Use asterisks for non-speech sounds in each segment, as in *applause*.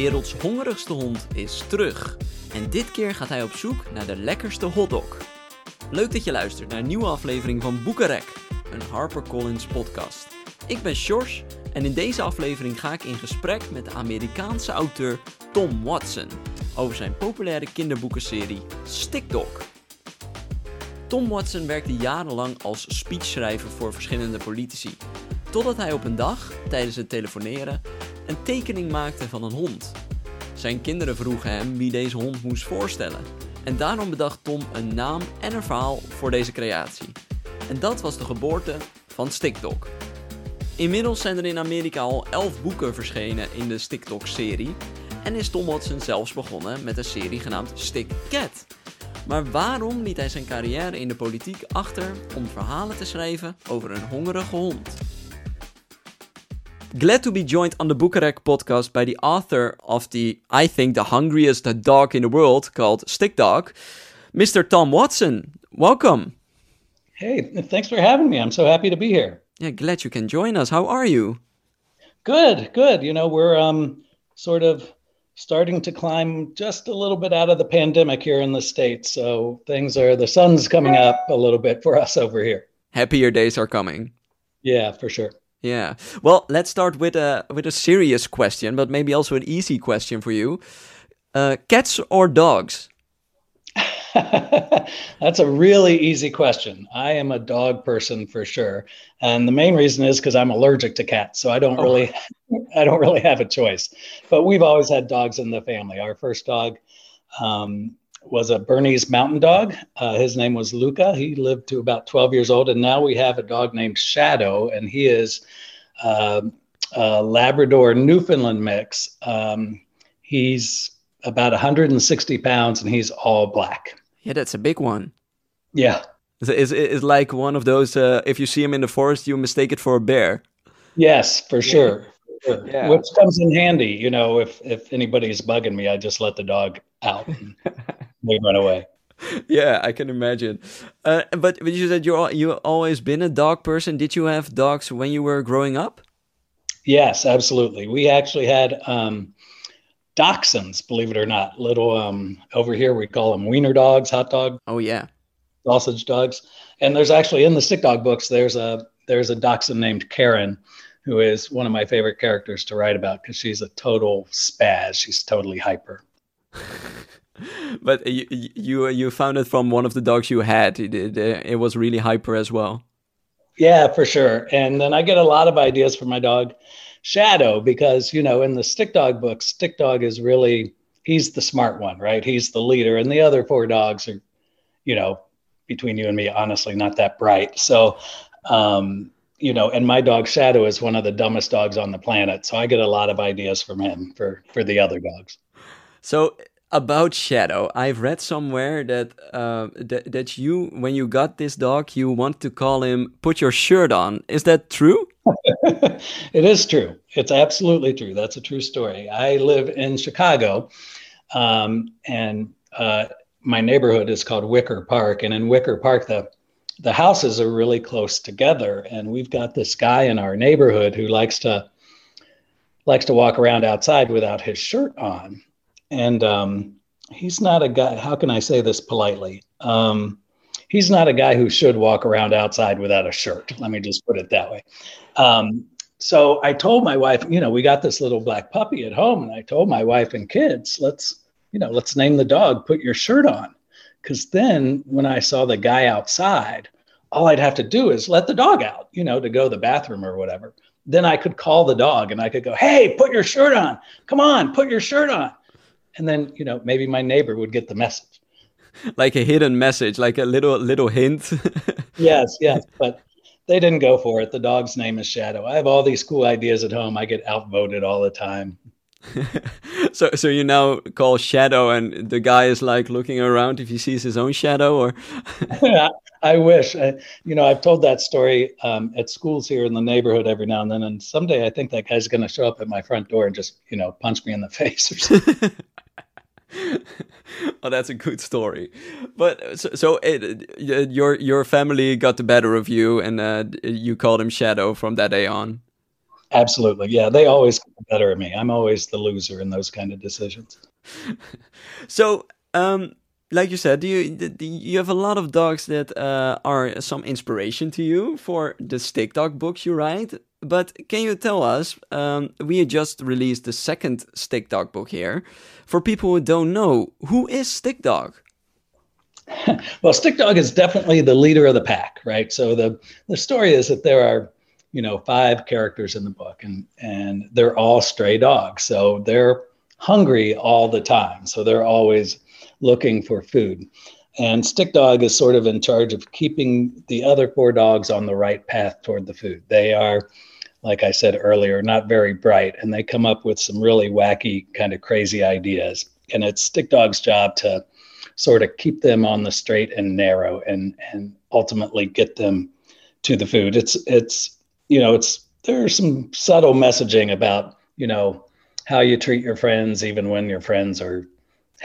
werelds hongerigste hond is terug. En dit keer gaat hij op zoek naar de lekkerste hotdog. Leuk dat je luistert naar een nieuwe aflevering van Boekarek, een HarperCollins podcast. Ik ben Sjors en in deze aflevering ga ik in gesprek met de Amerikaanse auteur Tom Watson over zijn populaire kinderboekenserie Stick Dog. Tom Watson werkte jarenlang als speechschrijver voor verschillende politici, totdat hij op een dag, tijdens het telefoneren, een tekening maakte van een hond. Zijn kinderen vroegen hem wie deze hond moest voorstellen. En daarom bedacht Tom een naam en een verhaal voor deze creatie. En dat was de geboorte van Stickdog. Inmiddels zijn er in Amerika al 11 boeken verschenen in de Stickdog-serie. En is Tom Watson zelfs begonnen met een serie genaamd Stick Cat. Maar waarom liet hij zijn carrière in de politiek achter om verhalen te schrijven over een hongerige hond? Glad to be joined on the Bukarek podcast by the author of the, I think, the hungriest dog in the world called Stick Dog, Mr. Tom Watson. Welcome. Hey, thanks for having me. I'm so happy to be here. Yeah, glad you can join us. How are you? Good, good. You know, we're um, sort of starting to climb just a little bit out of the pandemic here in the States. So things are, the sun's coming up a little bit for us over here. Happier days are coming. Yeah, for sure. Yeah. Well, let's start with a with a serious question, but maybe also an easy question for you. Uh, cats or dogs? *laughs* That's a really easy question. I am a dog person for sure, and the main reason is because I'm allergic to cats, so I don't oh. really, *laughs* I don't really have a choice. But we've always had dogs in the family. Our first dog um, was a Bernese Mountain Dog. Uh, his name was Luca. He lived to about 12 years old, and now we have a dog named Shadow, and he is uh, a Labrador Newfoundland mix. Um, he's about 160 pounds, and he's all black. Yeah, that's a big one. Yeah, it's, it's, like one of those. Uh, if you see him in the forest, you mistake it for a bear. Yes, for sure. Yeah. Which comes in handy, you know. If if anybody's bugging me, I just let the dog out. they run away. Yeah, I can imagine. Uh, but but you said you you always been a dog person. Did you have dogs when you were growing up? Yes, absolutely. We actually had um, dachshunds, believe it or not. Little um, over here we call them wiener dogs, hot dog. Oh yeah, sausage dogs. And there's actually in the Stick Dog books there's a there's a dachshund named Karen, who is one of my favorite characters to write about because she's a total spaz. She's totally hyper. *laughs* *laughs* but you, you you found it from one of the dogs you had. It, it, it was really hyper as well. Yeah, for sure. And then I get a lot of ideas from my dog Shadow because you know in the Stick Dog books, Stick Dog is really he's the smart one, right? He's the leader, and the other four dogs are, you know, between you and me, honestly, not that bright. So, um, you know, and my dog Shadow is one of the dumbest dogs on the planet. So I get a lot of ideas from him for for the other dogs. So about Shadow, I've read somewhere that uh, that that you, when you got this dog, you want to call him "Put Your Shirt On." Is that true? *laughs* it is true. It's absolutely true. That's a true story. I live in Chicago, um, and uh, my neighborhood is called Wicker Park, and in Wicker Park, the the houses are really close together, and we've got this guy in our neighborhood who likes to likes to walk around outside without his shirt on and um, he's not a guy. How can I say this politely? Um, he's not a guy who should walk around outside without a shirt. Let me just put it that way. Um, so I told my wife, you know, we got this little black puppy at home, and I told my wife and kids, let's, you know, let's name the dog. Put your shirt on, because then when I saw the guy outside, all I'd have to do is let the dog out, you know, to go to the bathroom or whatever. Then I could call the dog and I could go, hey, put your shirt on. Come on, put your shirt on and then you know maybe my neighbor would get the message. Like a hidden message like a little little hint. *laughs* Yes yes but they didn't go for it. The dog's name is shadow. I have all these cool ideas at home. I get outvoted all the time. *laughs* So so you now call shadow and the guy is like looking around if he sees his own shadow or? *laughs* I wish. I, you know, I've told that story um, at schools here in the neighborhood every now and then, and someday I think that guy's going to show up at my front door and just, you know, punch me in the face or something. *laughs* oh, that's a good story. But so, so it, your your family got the better of you, and uh, you called him Shadow from that day on. Absolutely. Yeah. They always get the better of me. I'm always the loser in those kind of decisions. *laughs* so, um, like you said, you you have a lot of dogs that uh, are some inspiration to you for the stick dog books you write. But can you tell us? Um, we just released the second stick dog book here. For people who don't know, who is stick dog? *laughs* well, stick dog is definitely the leader of the pack, right? So the the story is that there are you know five characters in the book, and and they're all stray dogs, so they're hungry all the time. So they're always looking for food. And Stick Dog is sort of in charge of keeping the other four dogs on the right path toward the food. They are, like I said earlier, not very bright, and they come up with some really wacky, kind of crazy ideas. And it's Stick Dog's job to sort of keep them on the straight and narrow and and ultimately get them to the food. It's it's you know, it's there's some subtle messaging about, you know, how you treat your friends even when your friends are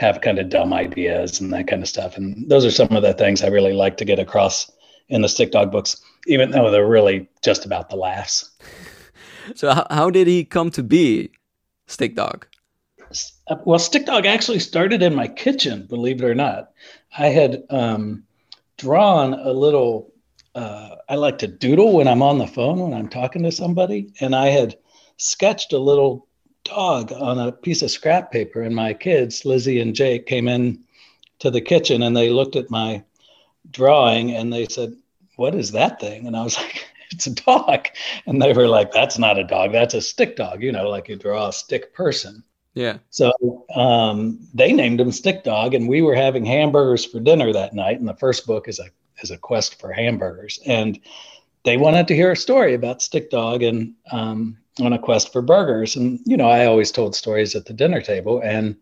have kind of dumb ideas and that kind of stuff. And those are some of the things I really like to get across in the Stick Dog books, even though they're really just about the laughs. So, how, did he come to be Stick Dog? Well, Stick Dog actually started in my kitchen, believe it or not. I had um, drawn a little, uh, I like to doodle when I'm on the phone, when I'm talking to somebody. And I had sketched a little dog on a piece of scrap paper. And my kids, Lizzie and Jake, came in to the kitchen and they looked at my drawing and they said, What is that thing? And I was *laughs* like, It's a dog. And they were like, That's not a dog. That's a stick dog, you know, like you draw a stick person. Yeah. So um, they named him Stick Dog, and we were having hamburgers for dinner that night. And the first book is a is a quest for hamburgers, and they wanted to hear a story about Stick Dog, and um, on a quest for burgers. And, you know, I always told stories at the dinner table and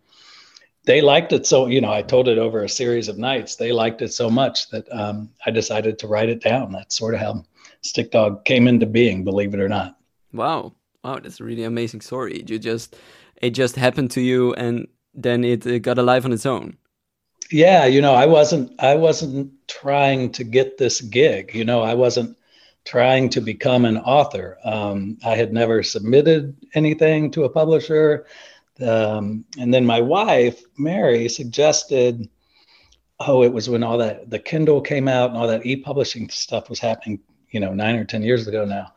they liked it. So, you know, I told it over a series of nights. They liked it so much that um, I decided to write it down. That's sort of how Stick Dog came into being, believe it or not. Wow. Wow. That's a really amazing story. You just, it just happened to you and then it, it got alive on its own. Yeah. You know, I wasn't, I wasn't trying to get this gig. You know, I wasn't, trying to become an author. Um, I had never submitted anything to a publisher. Um, and then my wife, Mary, suggested, oh, it was when all that, the Kindle came out and all that e publishing stuff was happening, you know, nine or 10 years ago now.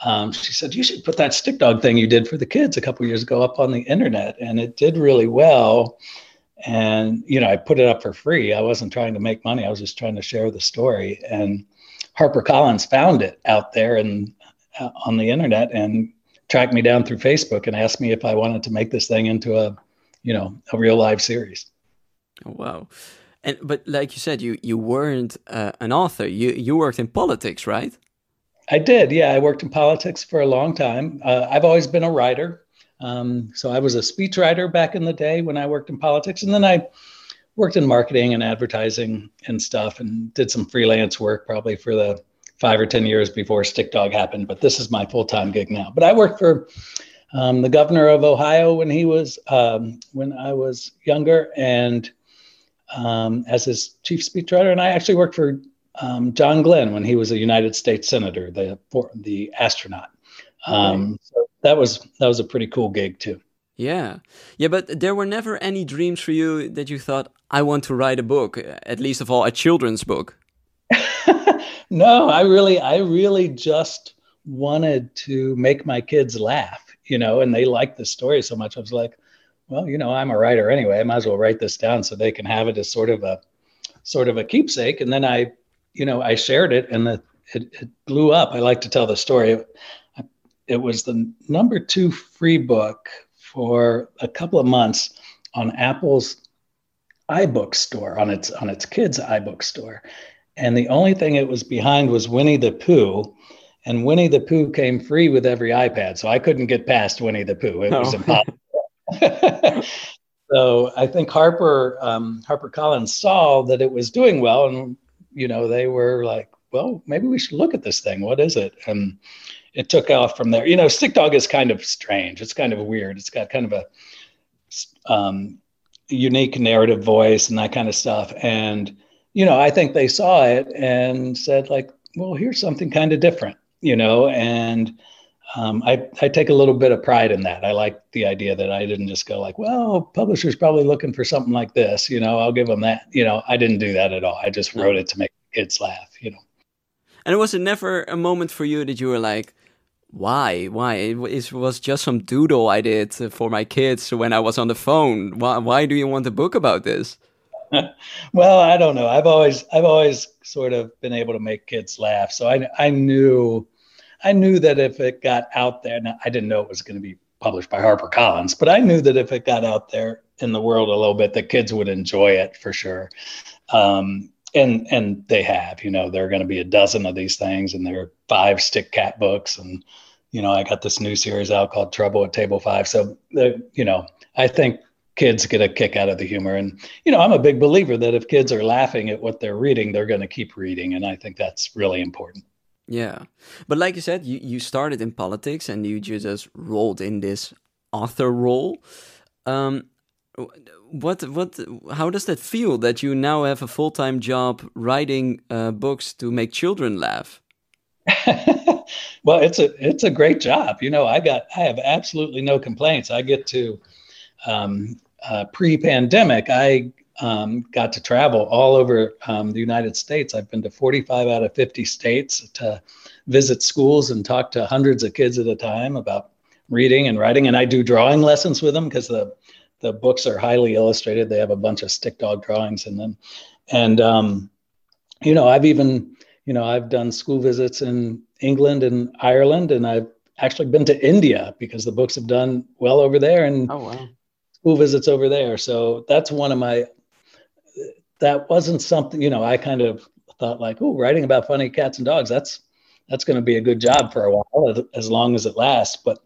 Um, she said, you should put that stick dog thing you did for the kids a couple years ago up on the internet. And it did really well. And, you know, I put it up for free. I wasn't trying to make money. I was just trying to share the story. And, HarperCollins found it out there and uh, on the internet and tracked me down through Facebook and asked me if I wanted to make this thing into a, you know, a real live series. Oh, wow. And but like you said, you you weren't uh, an author. You you worked in politics, right? I did. Yeah, I worked in politics for a long time. Uh, I've always been a writer. Um, so I was a speechwriter back in the day when I worked in politics, and then I worked in marketing and advertising and stuff and did some freelance work probably for the five or 10 years before Stick Dog happened. But this is my full time gig now. But I worked for um, the governor of Ohio when he was, um, when I was younger and um, as his chief speechwriter. And I actually worked for um, John Glenn when he was a United States Senator, the, the astronaut. Um, so that was, that was a pretty cool gig too. Yeah. Yeah, but there were never any dreams for you that you thought, I want to write a book, at least of all, a children's book. *laughs* no, I really, I really just wanted to make my kids laugh, you know, and they liked the story so much. I was like, well, you know, I'm a writer anyway. I might as well write this down so they can have it as sort of a, sort of a keepsake. And then I, you know, I shared it and the, it, it blew up. I like to tell the story. It was the number two free book for a couple of months on Apple's iBook store, on its on its kids' iBook store. And the only thing it was behind was Winnie the Pooh. And Winnie the Pooh came free with every iPad. So I couldn't get past Winnie the Pooh. It was impossible. *laughs* so I think Harper um, Harper Collins saw that it was doing well, and you know they were like, "Well, maybe we should look at this thing. What is it?" And it took off from there. You know, Stick Dog is kind of strange. It's kind of weird. It's got kind of a um, unique narrative voice and that kind of stuff. And you know, I think they saw it and said like, well, here's something kind of different. You know, and um, I, I take a little bit of pride in that. I like the idea that I didn't just go like, well, publisher's probably looking for something like this, you know, I'll give them that. You know, I didn't do that at all. I just wrote it to make kids laugh, you know. And it was it never a moment for you that you were like, why? Why? It was just some doodle I did for my kids when I was on the phone. Why, why do you want a book about this? *laughs* well, I don't know. I've always, I've always sort of been able to make kids laugh. So I, I knew I knew that if it got out there, now I didn't know it was going to be published by HarperCollins, but I knew that if it got out there in the world a little bit, the kids would enjoy it for sure. Um, and and they have, you know, there are going to be a dozen of these things, and there are five stick cat books, and you know, I got this new series out called Trouble at Table Five. So, you know, I think kids get a kick out of the humor, and you know, I'm a big believer that if kids are laughing at what they're reading, they're going to keep reading, and I think that's really important. Yeah. But like you said, you, you started in politics and you just rolled in this author role. Um, what what how does that feel that you now have a full-time job writing uh, books to make children laugh *laughs* well it's a it's a great job you know i got i have absolutely no complaints i get to um, uh, pre-pandemic i um, got to travel all over um, the United States. I've been to 45 out of 50 states to visit schools and talk to hundreds of kids at a time about reading and writing. And I do drawing lessons with them because the the books are highly illustrated. They have a bunch of stick dog drawings in them, and um, you know, I've even you know I've done school visits in England and Ireland, and I've actually been to India because the books have done well over there. And oh wow school visits over there. So that's one of my that wasn't something you know i kind of thought like oh writing about funny cats and dogs that's that's going to be a good job for a while as long as it lasts but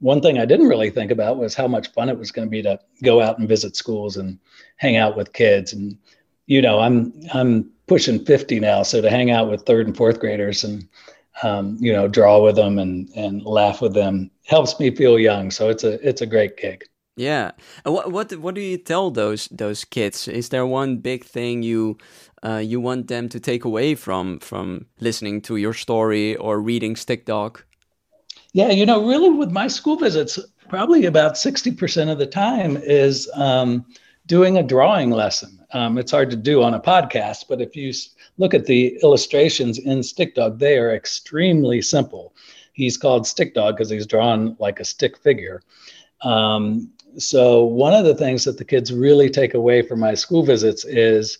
one thing i didn't really think about was how much fun it was going to be to go out and visit schools and hang out with kids and you know i'm i'm pushing 50 now so to hang out with third and fourth graders and um, you know draw with them and and laugh with them helps me feel young so it's a it's a great gig yeah. what what what do you tell those those kids? Is there one big thing you uh, you want them to take away from from listening to your story or reading Stick Dog? Yeah, you know, really with my school visits, probably about sixty percent of the time is um, doing a drawing lesson. Um, it's hard to do on a podcast, but if you look at the illustrations in Stick Dog, they are extremely simple. He's called Stick Dog because he's drawn like a stick figure. Um, so one of the things that the kids really take away from my school visits is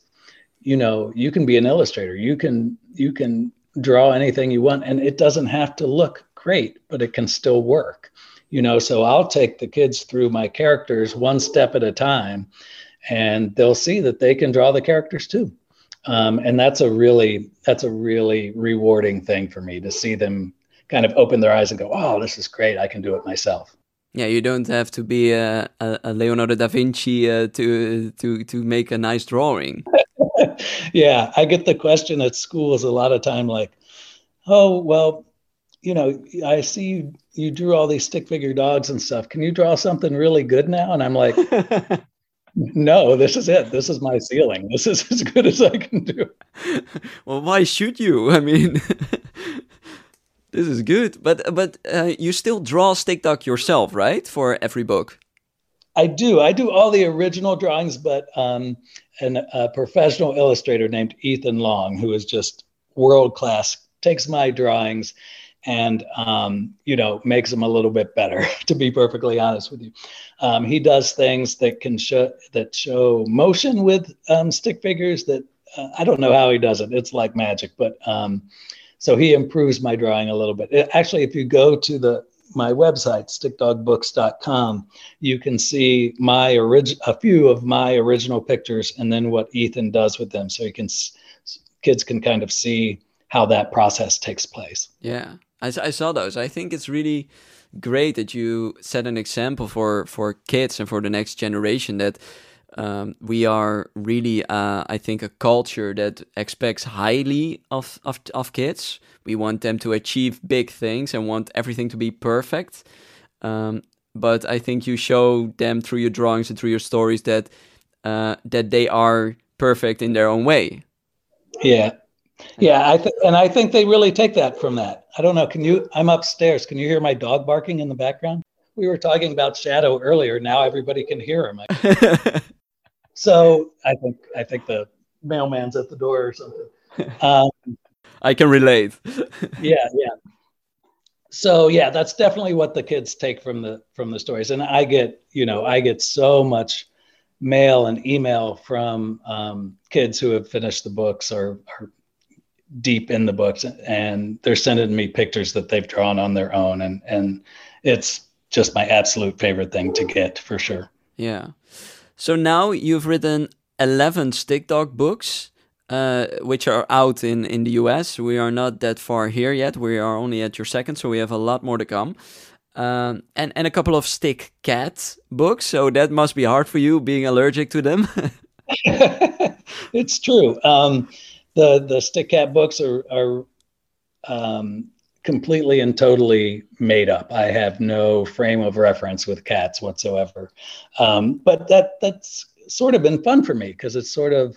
you know you can be an illustrator you can you can draw anything you want and it doesn't have to look great but it can still work you know? So i'll take the kids through my characters one step at a time and they'll see that they can draw the characters too. Um, and that's a really that's a really rewarding thing for me to see them kind of open their eyes and go oh this is great. I can do it myself. Yeah, you don't have to be a, a Leonardo da Vinci uh, to to to make a nice drawing. *laughs* yeah, I get the question at schools a lot of time, like, "Oh, well, you know, I see you you drew all these stick figure dogs and stuff. Can you draw something really good now?" And I'm like, *laughs* "No, this is it. This is my ceiling. This is *laughs* as good as I can do." *laughs* well, why should you? I mean. This is good, but but uh, you still draw stick dog yourself, right? For every book. I do. I do all the original drawings, but um, an, a professional illustrator named Ethan Long, who is just world class, takes my drawings and um, you know makes him a little bit better. *laughs* To be perfectly honest with you, um, he does things that can show that show motion with um, stick figures. That uh, I don't know how he does it. It's like magic, but um, so he improves my drawing a little bit. It, actually, if you go to the my website stickdogbooks.com, you can see my orig- a few of my original pictures and then what Ethan does with them, so you can kids can kind of see how that process takes place. Yeah, I, I saw those. I think it's really great that you set an example for for kids and for the next generation that um, we are really, uh, I think, a culture that expects highly of, of of kids. We want them to achieve big things and want everything to be perfect. Um, but I think you show them through your drawings and through your stories that uh, that they are perfect in their own way. Yeah, Yeah, I th- and I think they really take that from that. I don't know. Can you? I'm upstairs. Can you hear my dog barking in the background? We were talking about Shadow earlier. Now everybody can hear him. *laughs* so I think I think the mailman's at the door or something. *laughs* Um, I can relate. *laughs* yeah, yeah. So yeah, that's definitely what the kids take from the from the stories, and I get you know I get so much mail and email from um, kids who have finished the books or are deep in the books, and they're sending me pictures that they've drawn on their own, and and it's just my absolute favorite thing to get for sure. Yeah. So now you've written eleven stick dog books uh, which are out in, in the US. We are not that far here yet. We are only at your second, so we have a lot more to come. Um, and, and a couple of stick cat books. So that must be hard for you being allergic to them. *laughs* *laughs* it's true. Um, the, the stick cat books are, are um, completely and totally made up. I have no frame of reference with cats whatsoever. Um, but that that's sort of been fun for me because it's sort of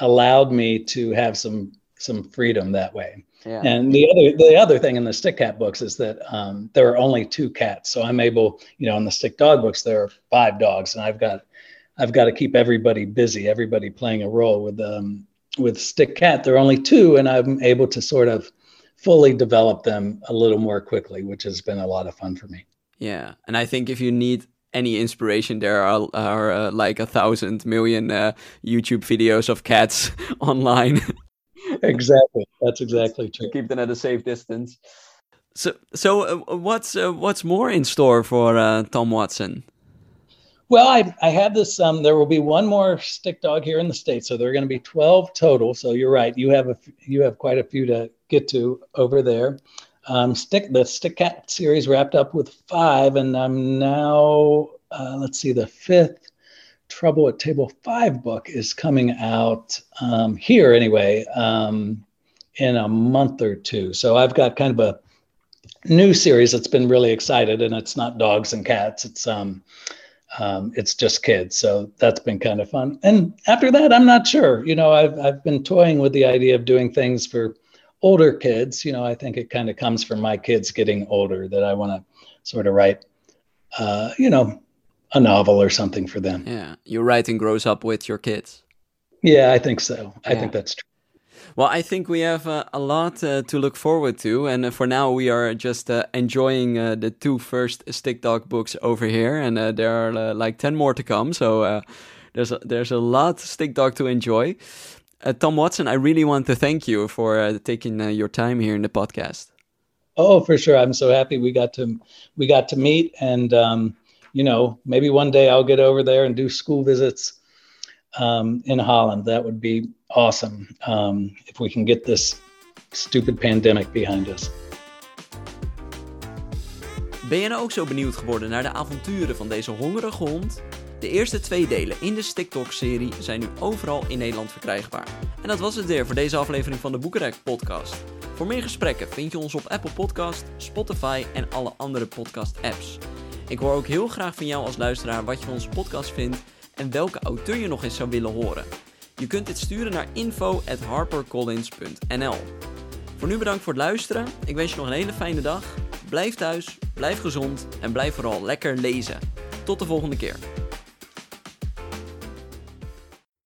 allowed me to have some some freedom that way. Yeah. And the other the other thing in the stick cat books is that um, there are only two cats, so I'm able, you know, in the stick dog books there are five dogs, and I've got I've got to keep everybody busy, everybody playing a role. With um, with stick cat, there are only two, and I'm able to sort of fully develop them a little more quickly, which has been a lot of fun for me. Yeah, and I think if you need any inspiration, there are, are uh, like a thousand million uh, YouTube videos of cats *laughs* online. *laughs* exactly, that's exactly true. Keep them at a safe distance. So, so uh, what's uh, what's more in store for uh, Tom Watson? Well, I I have this. Um, there will be one more stick dog here in the states, so there are going to be twelve total. So you're right. You have a you have quite a few to get to over there. Um, stick the stick cat series wrapped up with five, and I'm now uh, let's see the fifth trouble at table five book is coming out um, here anyway um, in a month or two. So I've got kind of a new series that's been really excited, and it's not dogs and cats. It's um, um, it's just kids. So that's been kind of fun. And after that, I'm not sure. You know, I've I've been toying with the idea of doing things for older kids, you know, I think it kind of comes from my kids getting older that I want to sort of write, uh, you know, a novel or something for them. Yeah, your writing grows up with your kids. Yeah, I think so. I yeah. think that's true. Well, I think we have uh, a lot uh, to look forward to, and uh, for now we are just uh, enjoying uh, the two first Stick Dog books over here, and there are like ten more to come. So there's a, there's a lot Stick Dog to enjoy. Tom Watson, I really want to thank you for taking your time here in the podcast. Oh, for sure. I'm so happy we got to we got to meet, and um, you know, maybe one day I'll get over there and do school visits um, in Holland. That would be awesome um, if we can get this stupid pandemic behind us. Ben je nou ook zo benieuwd geworden naar de avonturen van deze hongerige hond? De eerste twee delen in de TikTok-serie zijn nu overal in Nederland verkrijgbaar. En dat was het weer voor deze aflevering van de Boekenrek podcast. Voor meer gesprekken vind je ons op Apple Podcast, Spotify en alle andere podcast-apps. Ik hoor ook heel graag van jou als luisteraar wat je van onze podcast vindt en welke auteur je nog eens zou willen horen. Je kunt dit sturen naar info@harpercollins.nl. Voor nu bedankt voor het luisteren. Ik wens je nog een hele fijne dag. Blijf thuis, blijf gezond en blijf vooral lekker lezen. Tot de volgende keer.